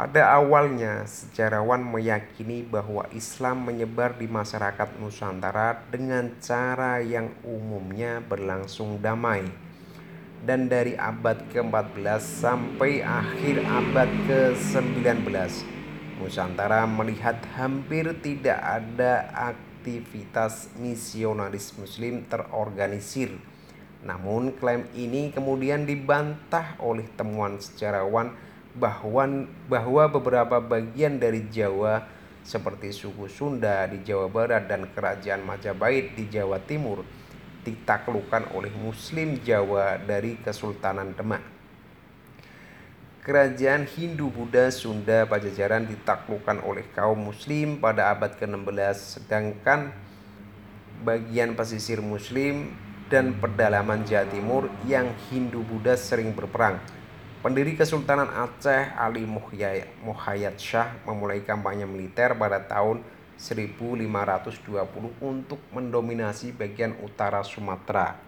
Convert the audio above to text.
Pada awalnya, sejarawan meyakini bahwa Islam menyebar di masyarakat Nusantara dengan cara yang umumnya berlangsung damai. Dan dari abad ke-14 sampai akhir abad ke-19, Nusantara melihat hampir tidak ada aktivitas misionaris muslim terorganisir. Namun klaim ini kemudian dibantah oleh temuan sejarawan bahwa, bahwa beberapa bagian dari Jawa seperti suku Sunda di Jawa Barat dan kerajaan Majapahit di Jawa Timur ditaklukkan oleh Muslim Jawa dari Kesultanan Demak. Kerajaan Hindu-Buddha Sunda Pajajaran ditaklukkan oleh kaum Muslim pada abad ke-16 sedangkan bagian pesisir Muslim dan pedalaman Jawa Timur yang Hindu-Buddha sering berperang Pendiri Kesultanan Aceh Ali Muhayyad Shah memulai kampanye militer pada tahun 1520 untuk mendominasi bagian utara Sumatera.